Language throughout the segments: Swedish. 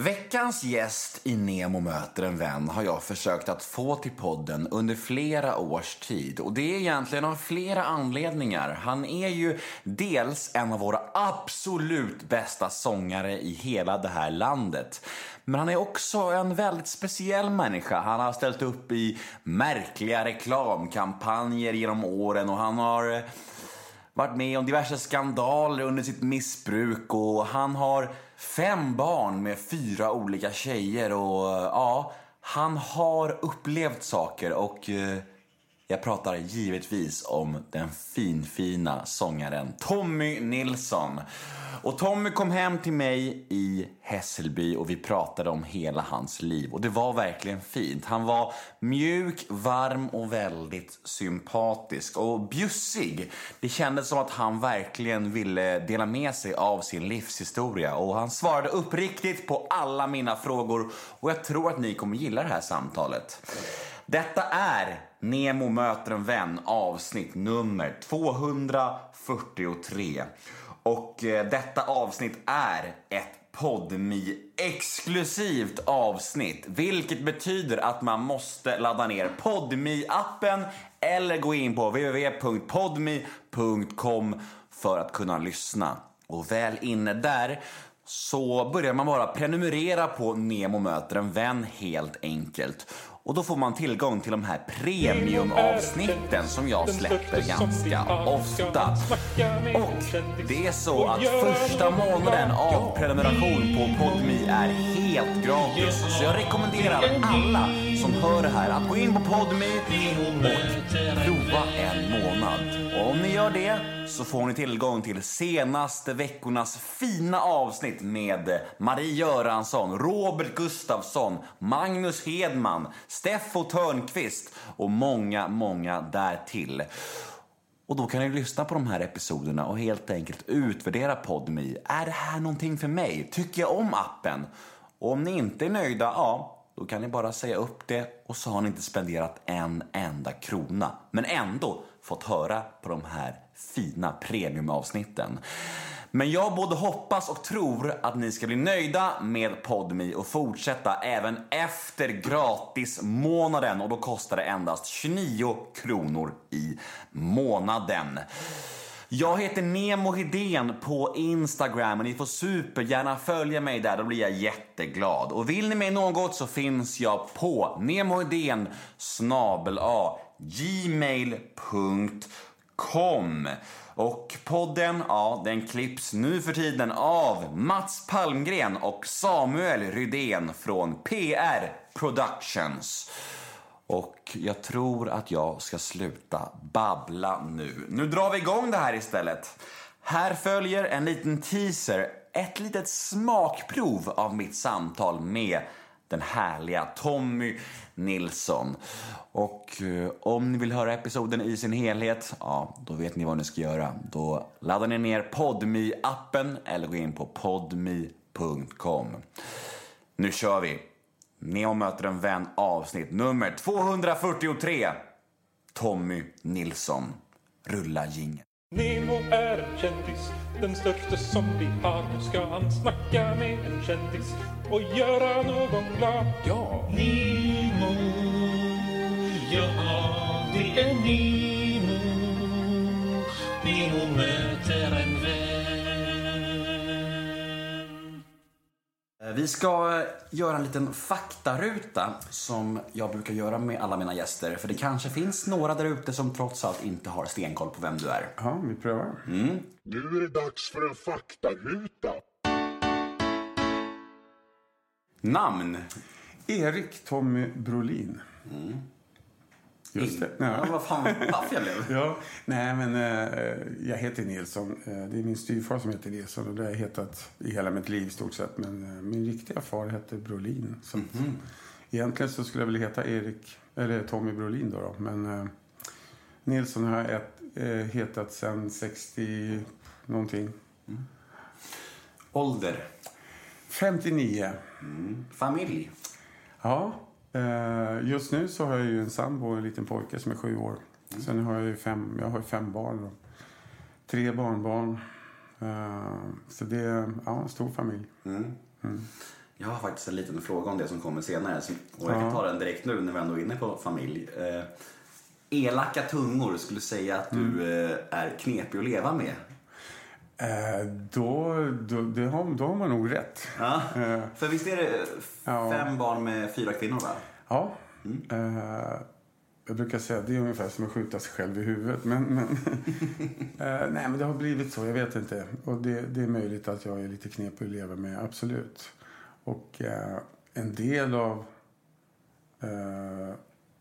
Veckans gäst i Nemo möter en vän har jag försökt att få till podden under flera års tid. Och det är egentligen av flera anledningar. Han är ju dels en av våra absolut bästa sångare i hela det här landet. Men han är också en väldigt speciell människa. Han har ställt upp i märkliga reklamkampanjer genom åren och han har eh, varit med om diverse skandaler under sitt missbruk och han har fem barn med fyra olika tjejer och ja, han har upplevt saker och eh, jag pratar givetvis om den finfina sångaren Tommy Nilsson. Och Tommy kom hem till mig i Hässelby och vi pratade om hela hans liv. Och det var verkligen fint. Han var mjuk, varm och väldigt sympatisk. Och bjussig. Det kändes som att han verkligen ville dela med sig av sin livshistoria. Och han svarade uppriktigt på alla mina frågor. Och jag tror att ni kommer gilla det här samtalet. Detta är Nemo möter en vän avsnitt nummer 243. Och eh, detta avsnitt är ett podmi exklusivt avsnitt. Vilket betyder att man måste ladda ner podmi appen eller gå in på www.podmi.com för att kunna lyssna. Och väl inne där så börjar man bara prenumerera på Nemo möter en vän helt enkelt. Och då får man tillgång till de här premiumavsnitten som jag släpper ganska ofta. Och det är så att första månaden av prenumeration på Podmi är helt gratis. Så jag rekommenderar alla som hör det här att gå in på Podmi och prova gör det så får ni tillgång till senaste veckornas fina avsnitt med Marie Göransson, Robert Gustafsson, Magnus Hedman, Steffo Törnqvist och många, många därtill. Och då kan ni lyssna på de här episoderna och helt enkelt utvärdera Podmi. Är det här någonting för mig? Tycker jag om appen? Och om ni inte är nöjda, ja, då kan ni bara säga upp det och så har ni inte spenderat en enda krona. Men ändå fått höra på de här fina premiumavsnitten. Men jag både hoppas och tror att ni ska bli nöjda med Podmi och fortsätta även efter gratismånaden och då kostar det endast 29 kronor i månaden. Jag heter Nemo Hedén på Instagram och ni får supergärna följa mig där, då blir jag jätteglad. Och vill ni mig något så finns jag på nemohedén snabel a gmail.com. Och podden, ja, den klipps nu för tiden av Mats Palmgren och Samuel Rydén från PR Productions. Och jag tror att jag ska sluta babbla nu. Nu drar vi igång det här istället. Här följer en liten teaser, ett litet smakprov av mitt samtal med den härliga Tommy Nilsson. Och eh, om ni vill höra episoden i sin helhet, ja, då vet ni vad ni ska göra. Då laddar ni ner podmi appen eller går in på podmi.com. Nu kör vi! Neo möter en vän avsnitt nummer 243. Tommy Nilsson. Rulla jingeln. Nemo är en kändis, den största som vi har. Nu ska han snacka med en kändis och göra någon glad. Ja! Nemo, ja det är Nemo. Vi ska göra en liten faktaruta som jag brukar göra med alla mina gäster. För det kanske finns några där ute som trots allt inte har stenkoll på vem du är. Ja, vi prövar. Nu är det dags för en faktaruta. Namn? Erik Tommy Brolin. Just det. Ja, Ja. vad fan paff jag blev. Ja, nej men eh, jag heter Nilsson. Eh, det är min styvfar som heter Nilsson och det har jag hetat i hela mitt liv i stort sett. Men eh, min riktiga far hette Brolin. Så att, Egentligen så skulle jag vilja heta Erik, eller Tommy Brolin då. då. Men eh, Nilsson har jag ett, eh, hetat sedan 60 någonting. Ålder? 59. Familj? Ja, just nu så har jag ju en sambo och en liten pojke som är sju år. Sen har jag ju fem, jag har fem barn. Och tre barnbarn. Eh, så det är ja, en stor familj. Jag har faktiskt en liten fråga om det som kommer senare. Och jag kan ta den direkt nu när vi ändå är inne på familj. Eh, elaka tungor skulle säga att du eh, är knepig att leva med. Eh, då, då, det har, då har man nog rätt. Ja. Eh, För visst är det Ja. fem barn med fyra kvinnor va? Ja. Eh, jag brukar säga att det är ungefär som att skjuta sig själv i huvudet. Men, men, nej, men det har blivit så. Jag vet inte. Och det, det är möjligt att jag är lite knepig att leva med. Absolut. Och en del av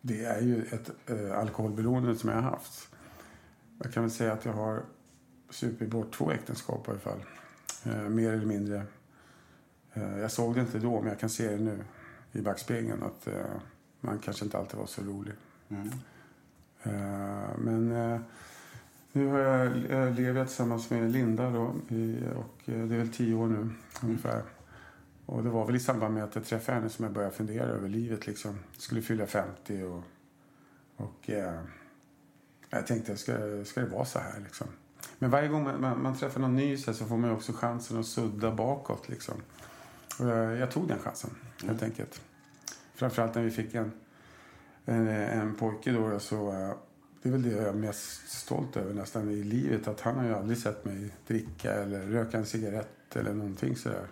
det är ju ett alkoholberoende som jag har haft. Jag kan väl säga att jag har supit bort två äktenskap i alla fall. Eh, mer eller mindre. Eh, jag såg det inte då, men jag kan se det nu i backspegeln att eh, man kanske inte alltid var så rolig. Eh, men eh, nu har jag, jag lever tillsammans med Linda då, i, och eh, det är väl tio år nu ungefär. Och det var väl i samband med att jag träffade henne som jag började fundera över livet liksom. Skulle fylla 50 och, och eh, jag tänkte, ska, ska det vara så här liksom? Men varje gång man, man, man träffar någon ny så, så får man också chansen att sudda bakåt liksom. Och jag, jag tog den chansen, helt enkelt. Framförallt när vi fick en, en, en pojke då, så eh, det är väl det jag är mest stolt över nästan i livet. Att han har ju aldrig sett mig dricka eller röka en cigarett eller någonting sådär.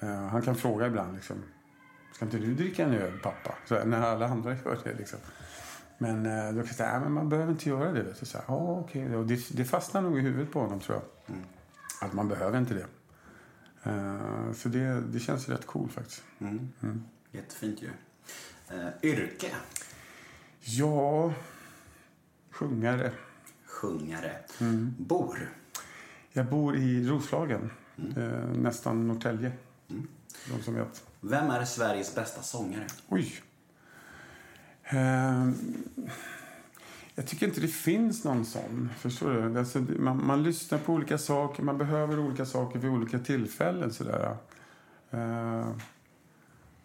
Eh, han kan fråga ibland liksom. Ska inte du dricka en öl pappa? Så när alla andra gör det liksom. Men eh, då kan jag säga, "Nej, men man behöver inte göra det. Vet du. Så här, "Ja, okej. Och det, det fastnar nog i huvudet på honom tror jag. Att man behöver inte det. Eh, så det, det känns rätt cool faktiskt. Jättefint ju. Eh, yrke? Ja, sjungare. Sjungare. Mm. Bor? Jag bor i Roslagen, eh, nästan Norrtälje. De som vet. Vem är Sveriges bästa sångare? Oj. Ehm, jag tycker inte det finns någon sån. Förstår du? Alltså, man, man lyssnar på olika saker, man behöver olika saker vid olika tillfällen. Sådär. Ehm,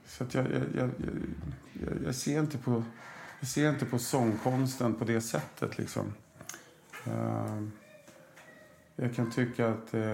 så att jag, jag, jag, jag, jag, ser inte på, jag ser inte på sångkonsten på det sättet. Liksom. Ehm, jag kan tycka att eh,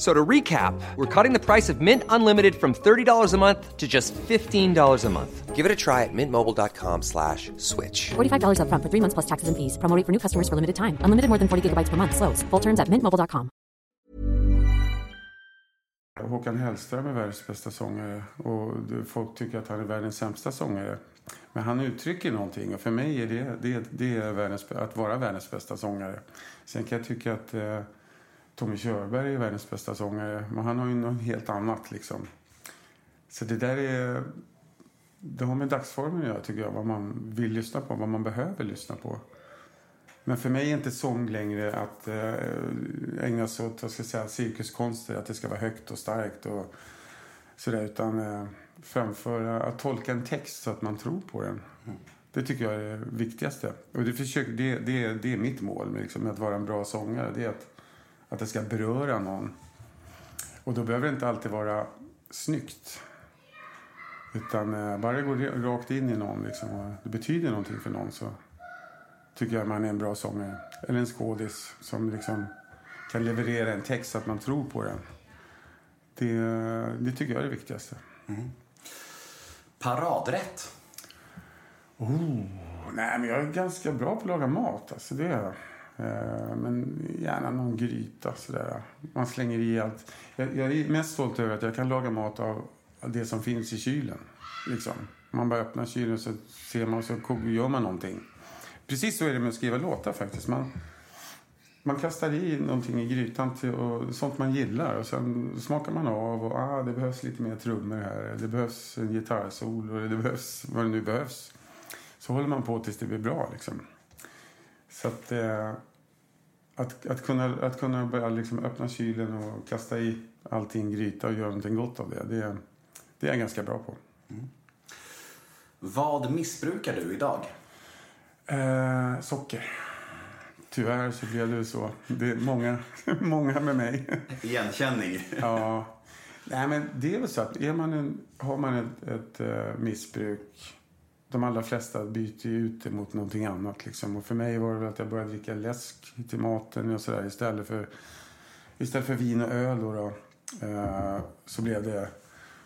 So to recap, we're cutting the price of Mint Unlimited from $30 a month to just $15 a month. Give it a try at mintmobile.com slash switch. $45 upfront for three months plus taxes and fees. Promo rate for new customers for limited time. Unlimited more than 40 gigabytes per month. Slows. Full terms at mintmobile.com. Håkan Hellström är världens bästa sångare och folk tycker att han är världens sämsta sångare. Men han uttrycker någonting och för mig är det, det, det är världens, att vara världens bästa sångare. Sen kan jag tycka att eh, Tommy Körberg är världens bästa sångare, men han har ju något helt annat liksom. Så det där är, det har med dagsformen att göra tycker jag, vad man vill lyssna på, vad man behöver lyssna på. Men för mig är inte sång längre att eh, ägna sig åt vad ska jag säga, cirkuskonster, att det ska vara högt och starkt och sådär. Utan eh, framföra, att tolka en text så att man tror på den. Det tycker jag är det viktigaste. Och det, försöker, det, det, det är mitt mål med, liksom, med att vara en bra sångare. Det är att, att det ska beröra någon. Och då behöver det inte alltid vara snyggt. Utan eh, bara det går rakt in i någon liksom, och det betyder någonting för någon så tycker jag man är en bra sångare. Eller en skådis som liksom kan leverera en text så att man tror på den. Det, det tycker jag är det viktigaste. Paradrätt? Oh, nej, men jag är ganska bra på att laga mat. Alltså det är. Eh, Eh, men gärna någon gryta sådär. Man slänger i allt. Jag, jag är mest stolt över att jag kan laga mat av det som finns i kylen. Liksom. Man bara öppnar kylen så ser man och så gör man någonting. Precis så är det med att skriva låtar faktiskt. Man, man kastar i någonting i grytan till, och sånt man gillar och sen smakar man av och ah, det behövs lite mer trummor här. Det behövs en gitarrsol och det behövs vad det nu behövs. Så håller man på tills det blir bra liksom. Så att, eh, att, att, kunna, att kunna börja liksom öppna kylen och kasta i allt i en gryta och göra någonting gott av det, det, det är jag ganska bra på. Vad missbrukar du idag? Eh, socker. tyvärr så blev det så. Det är många, många med mig. Igenkänning. Ja. Nej, men det är väl så att är man en, har man ett, ett eh, missbruk de allra flesta byter ju ut det mot någonting annat. Liksom. Och för mig var det väl att jag började dricka läsk till maten och sådär istället för, istället för vin och öl. Då, då eh, så blev det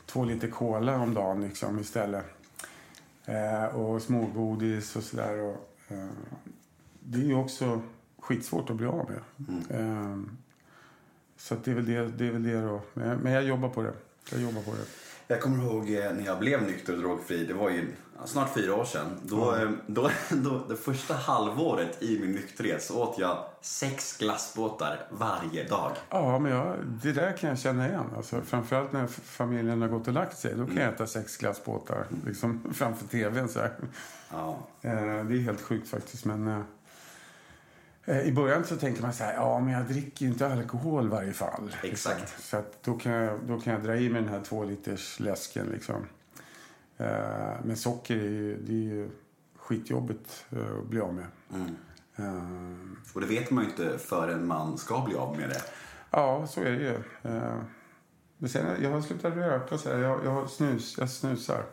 två liter cola om dagen liksom, istället. Eh, och smågodis och sådär. Och, eh, det är ju också skitsvårt att bli av med. Eh, så det, är väl det, det är väl det då. Men jag, men jag jobbar på det. Jag jobbar på det. Jag kommer ihåg eh, när jag blev nykter och drogfri, det var ju snart fyra år sedan. Då, eh, då, då, det första halvåret i min nykterhet så åt jag sex glassbåtar varje dag. Ja, men jag, det där kan jag känna igen. Alltså, framförallt när familjen har gått och lagt sig. Då kan jag äta sex glassbåtar liksom, framför tvn. Så. Ja. Eh, det är helt sjukt faktiskt. Men, I början så tänker man så här, ja men jag dricker ju inte alkohol i varje fall. Exakt. Så då, kan jag, då kan jag dra i mig den här två liters läsken. Liksom. Eh, men socker är ju, det är ju skitjobbigt eh, att bli av med. Eh, Och det vet man ju inte förrän man ska bli av med det. Ja, så är det ju. Eh, Men sen, jag har slutat röka. Så här. Jag, jag, snus, jag snusar.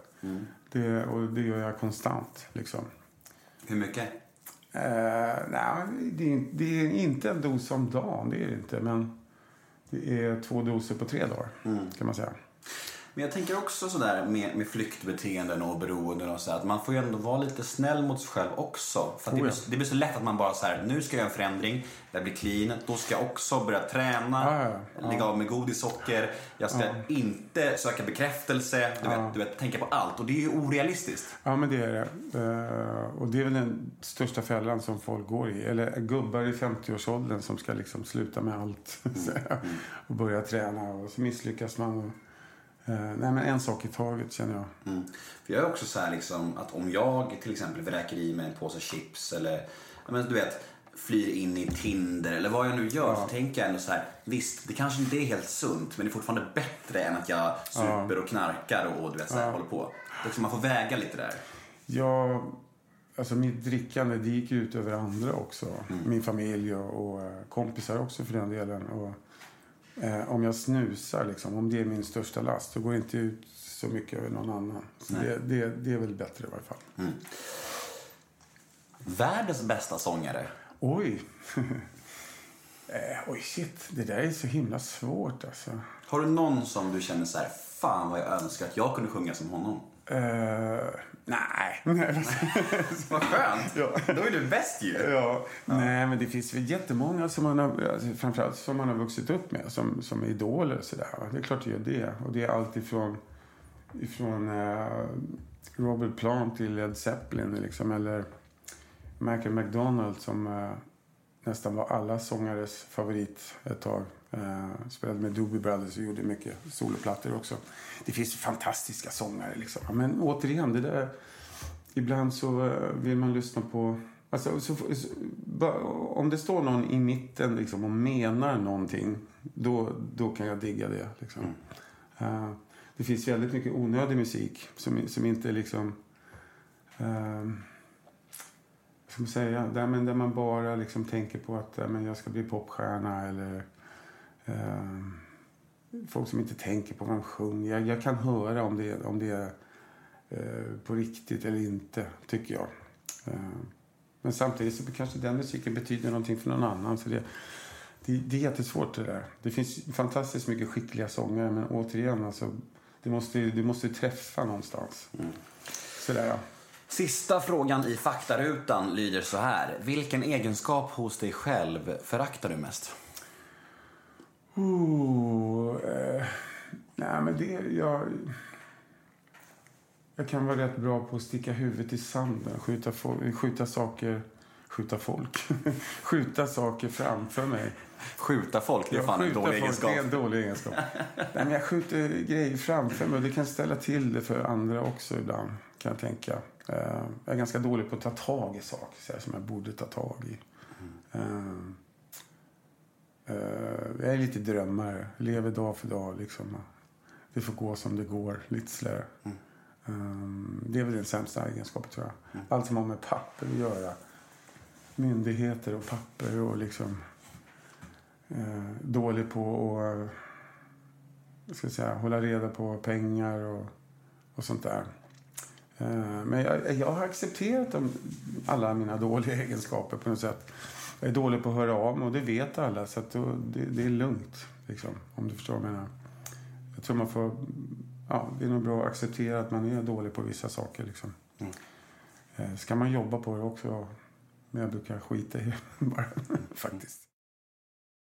Det, och det gör jag konstant. Liksom. Hur mycket? Eh, nej, det, är, det är inte en dos om dagen, det är det inte. Men det är två doser på tre dagar, kan man säga. Men jag tänker också sådär med, med flyktbeteenden och beroenden och så att man får ju ändå vara lite snäll mot sig själv också. För att det, Oh, blir, det blir så lätt att man bara så här, nu ska jag göra en förändring, jag blir clean, då ska jag också börja träna, Ja, ja, lägga av med godis, socker, jag ska inte söka bekräftelse, du, vet, du vet, tänka på allt. Och det är ju orealistiskt. Ja, men det är det. Eh, och det är väl den största fällan som folk går i. Eller gubbar i 50-årsåldern som ska liksom sluta med allt. så här, och börja träna och så misslyckas man. Och, nej, men en sak i taget känner jag. Mm. För jag är också så här liksom att om jag till exempel vräker i mig en påse chips eller ja, men du vet flyr in i Tinder eller vad jag nu gör så tänker jag ändå så här visst det kanske inte är helt sunt men det är fortfarande bättre än att jag super och knarkar och, och du vet så här, håller på. Liksom man får väga lite där. Jag, alltså mitt drickande det gick ut över andra också. Min familj och, och eh, kompisar också för den delen. Och, eh, om jag snusar, liksom, om det är min största last, så går det inte ut så mycket över någon annan. Så det, det, det är väl bättre i varje fall. Världens bästa sångare. Oj! eh, oj, shit. Det där är så himla svårt alltså. Har du någon som du känner så här fan vad jag önskar att jag kunde sjunga som honom? Eh, nej. Vad skönt! Ja. Då är du bäst ju. Ja. Nej, men det finns väl jättemånga som man har, alltså, framförallt som man har vuxit upp med, som, som är idoler och sådär. Det är klart det gör det. Och det är allt ifrån, ifrån eh, Robert Plant till Led Zeppelin liksom, eller Michael McDonald som eh, nästan var alla sångares favorit ett tag. Eh, spelade med Doobie Brothers och gjorde mycket soloplattor också. Det finns fantastiska sångare liksom. Men återigen, det där... Ibland så eh, vill man lyssna på... Alltså, så, så, om det står någon i mitten liksom, och menar någonting, då, då kan jag digga det. Liksom. Eh, det finns väldigt mycket onödig musik som, som inte liksom... Uh, ska man säga? Där, men där man bara liksom tänker på att men jag ska bli popstjärna eller... eh, folk som inte tänker på vad de sjunger. Jag, jag kan höra om det, om det är eh, på riktigt eller inte, tycker jag. Eh, men samtidigt så kanske den musiken betyder någonting för någon annan. Så det, det, det är jättesvårt det där. Det finns fantastiskt mycket skickliga sångare men återigen, alltså, det måste, du måste träffa någonstans. Sådär ja. Sista frågan i faktarutan lyder så här. Vilken egenskap hos dig själv föraktar du mest? Oh, eh, nej, men det... Jag, jag kan vara rätt bra på att sticka huvudet i sanden. Skjuta, skjuta saker... Skjuta folk. skjuta saker framför mig. Skjuta folk, det är fan en dålig folk, egenskap. Det är en dålig egenskap. nej, men jag skjuter grejer framför mig och det kan ställa till det för andra också ibland. Kan jag tänka. Eh, jag är ganska dålig på att ta tag i saker så här, som jag borde ta tag i. Eh, Eh, jag är lite drömmare. Lever dag för dag. Liksom. Det får gå som det går. Lite sådär. Um, det är väl den sämsta egenskapen tror jag. Allt som har med papper att göra. myndigheter och papper och liksom eh, dålig på att eh, ska säga, hålla reda på pengar och, och sånt där. Eh, men jag, jag har accepterat dem, alla mina dåliga egenskaper på något sätt. Jag är dålig på att höra av mig och det vet alla så då, det, det är lugnt. Liksom, om du förstår vad jag menar. Jag tror man får... Ja, det är nog bra att acceptera att man är dålig på vissa saker. Liksom. Eh, Ska man jobba på det också? Men jag brukar skita i det bara, faktiskt.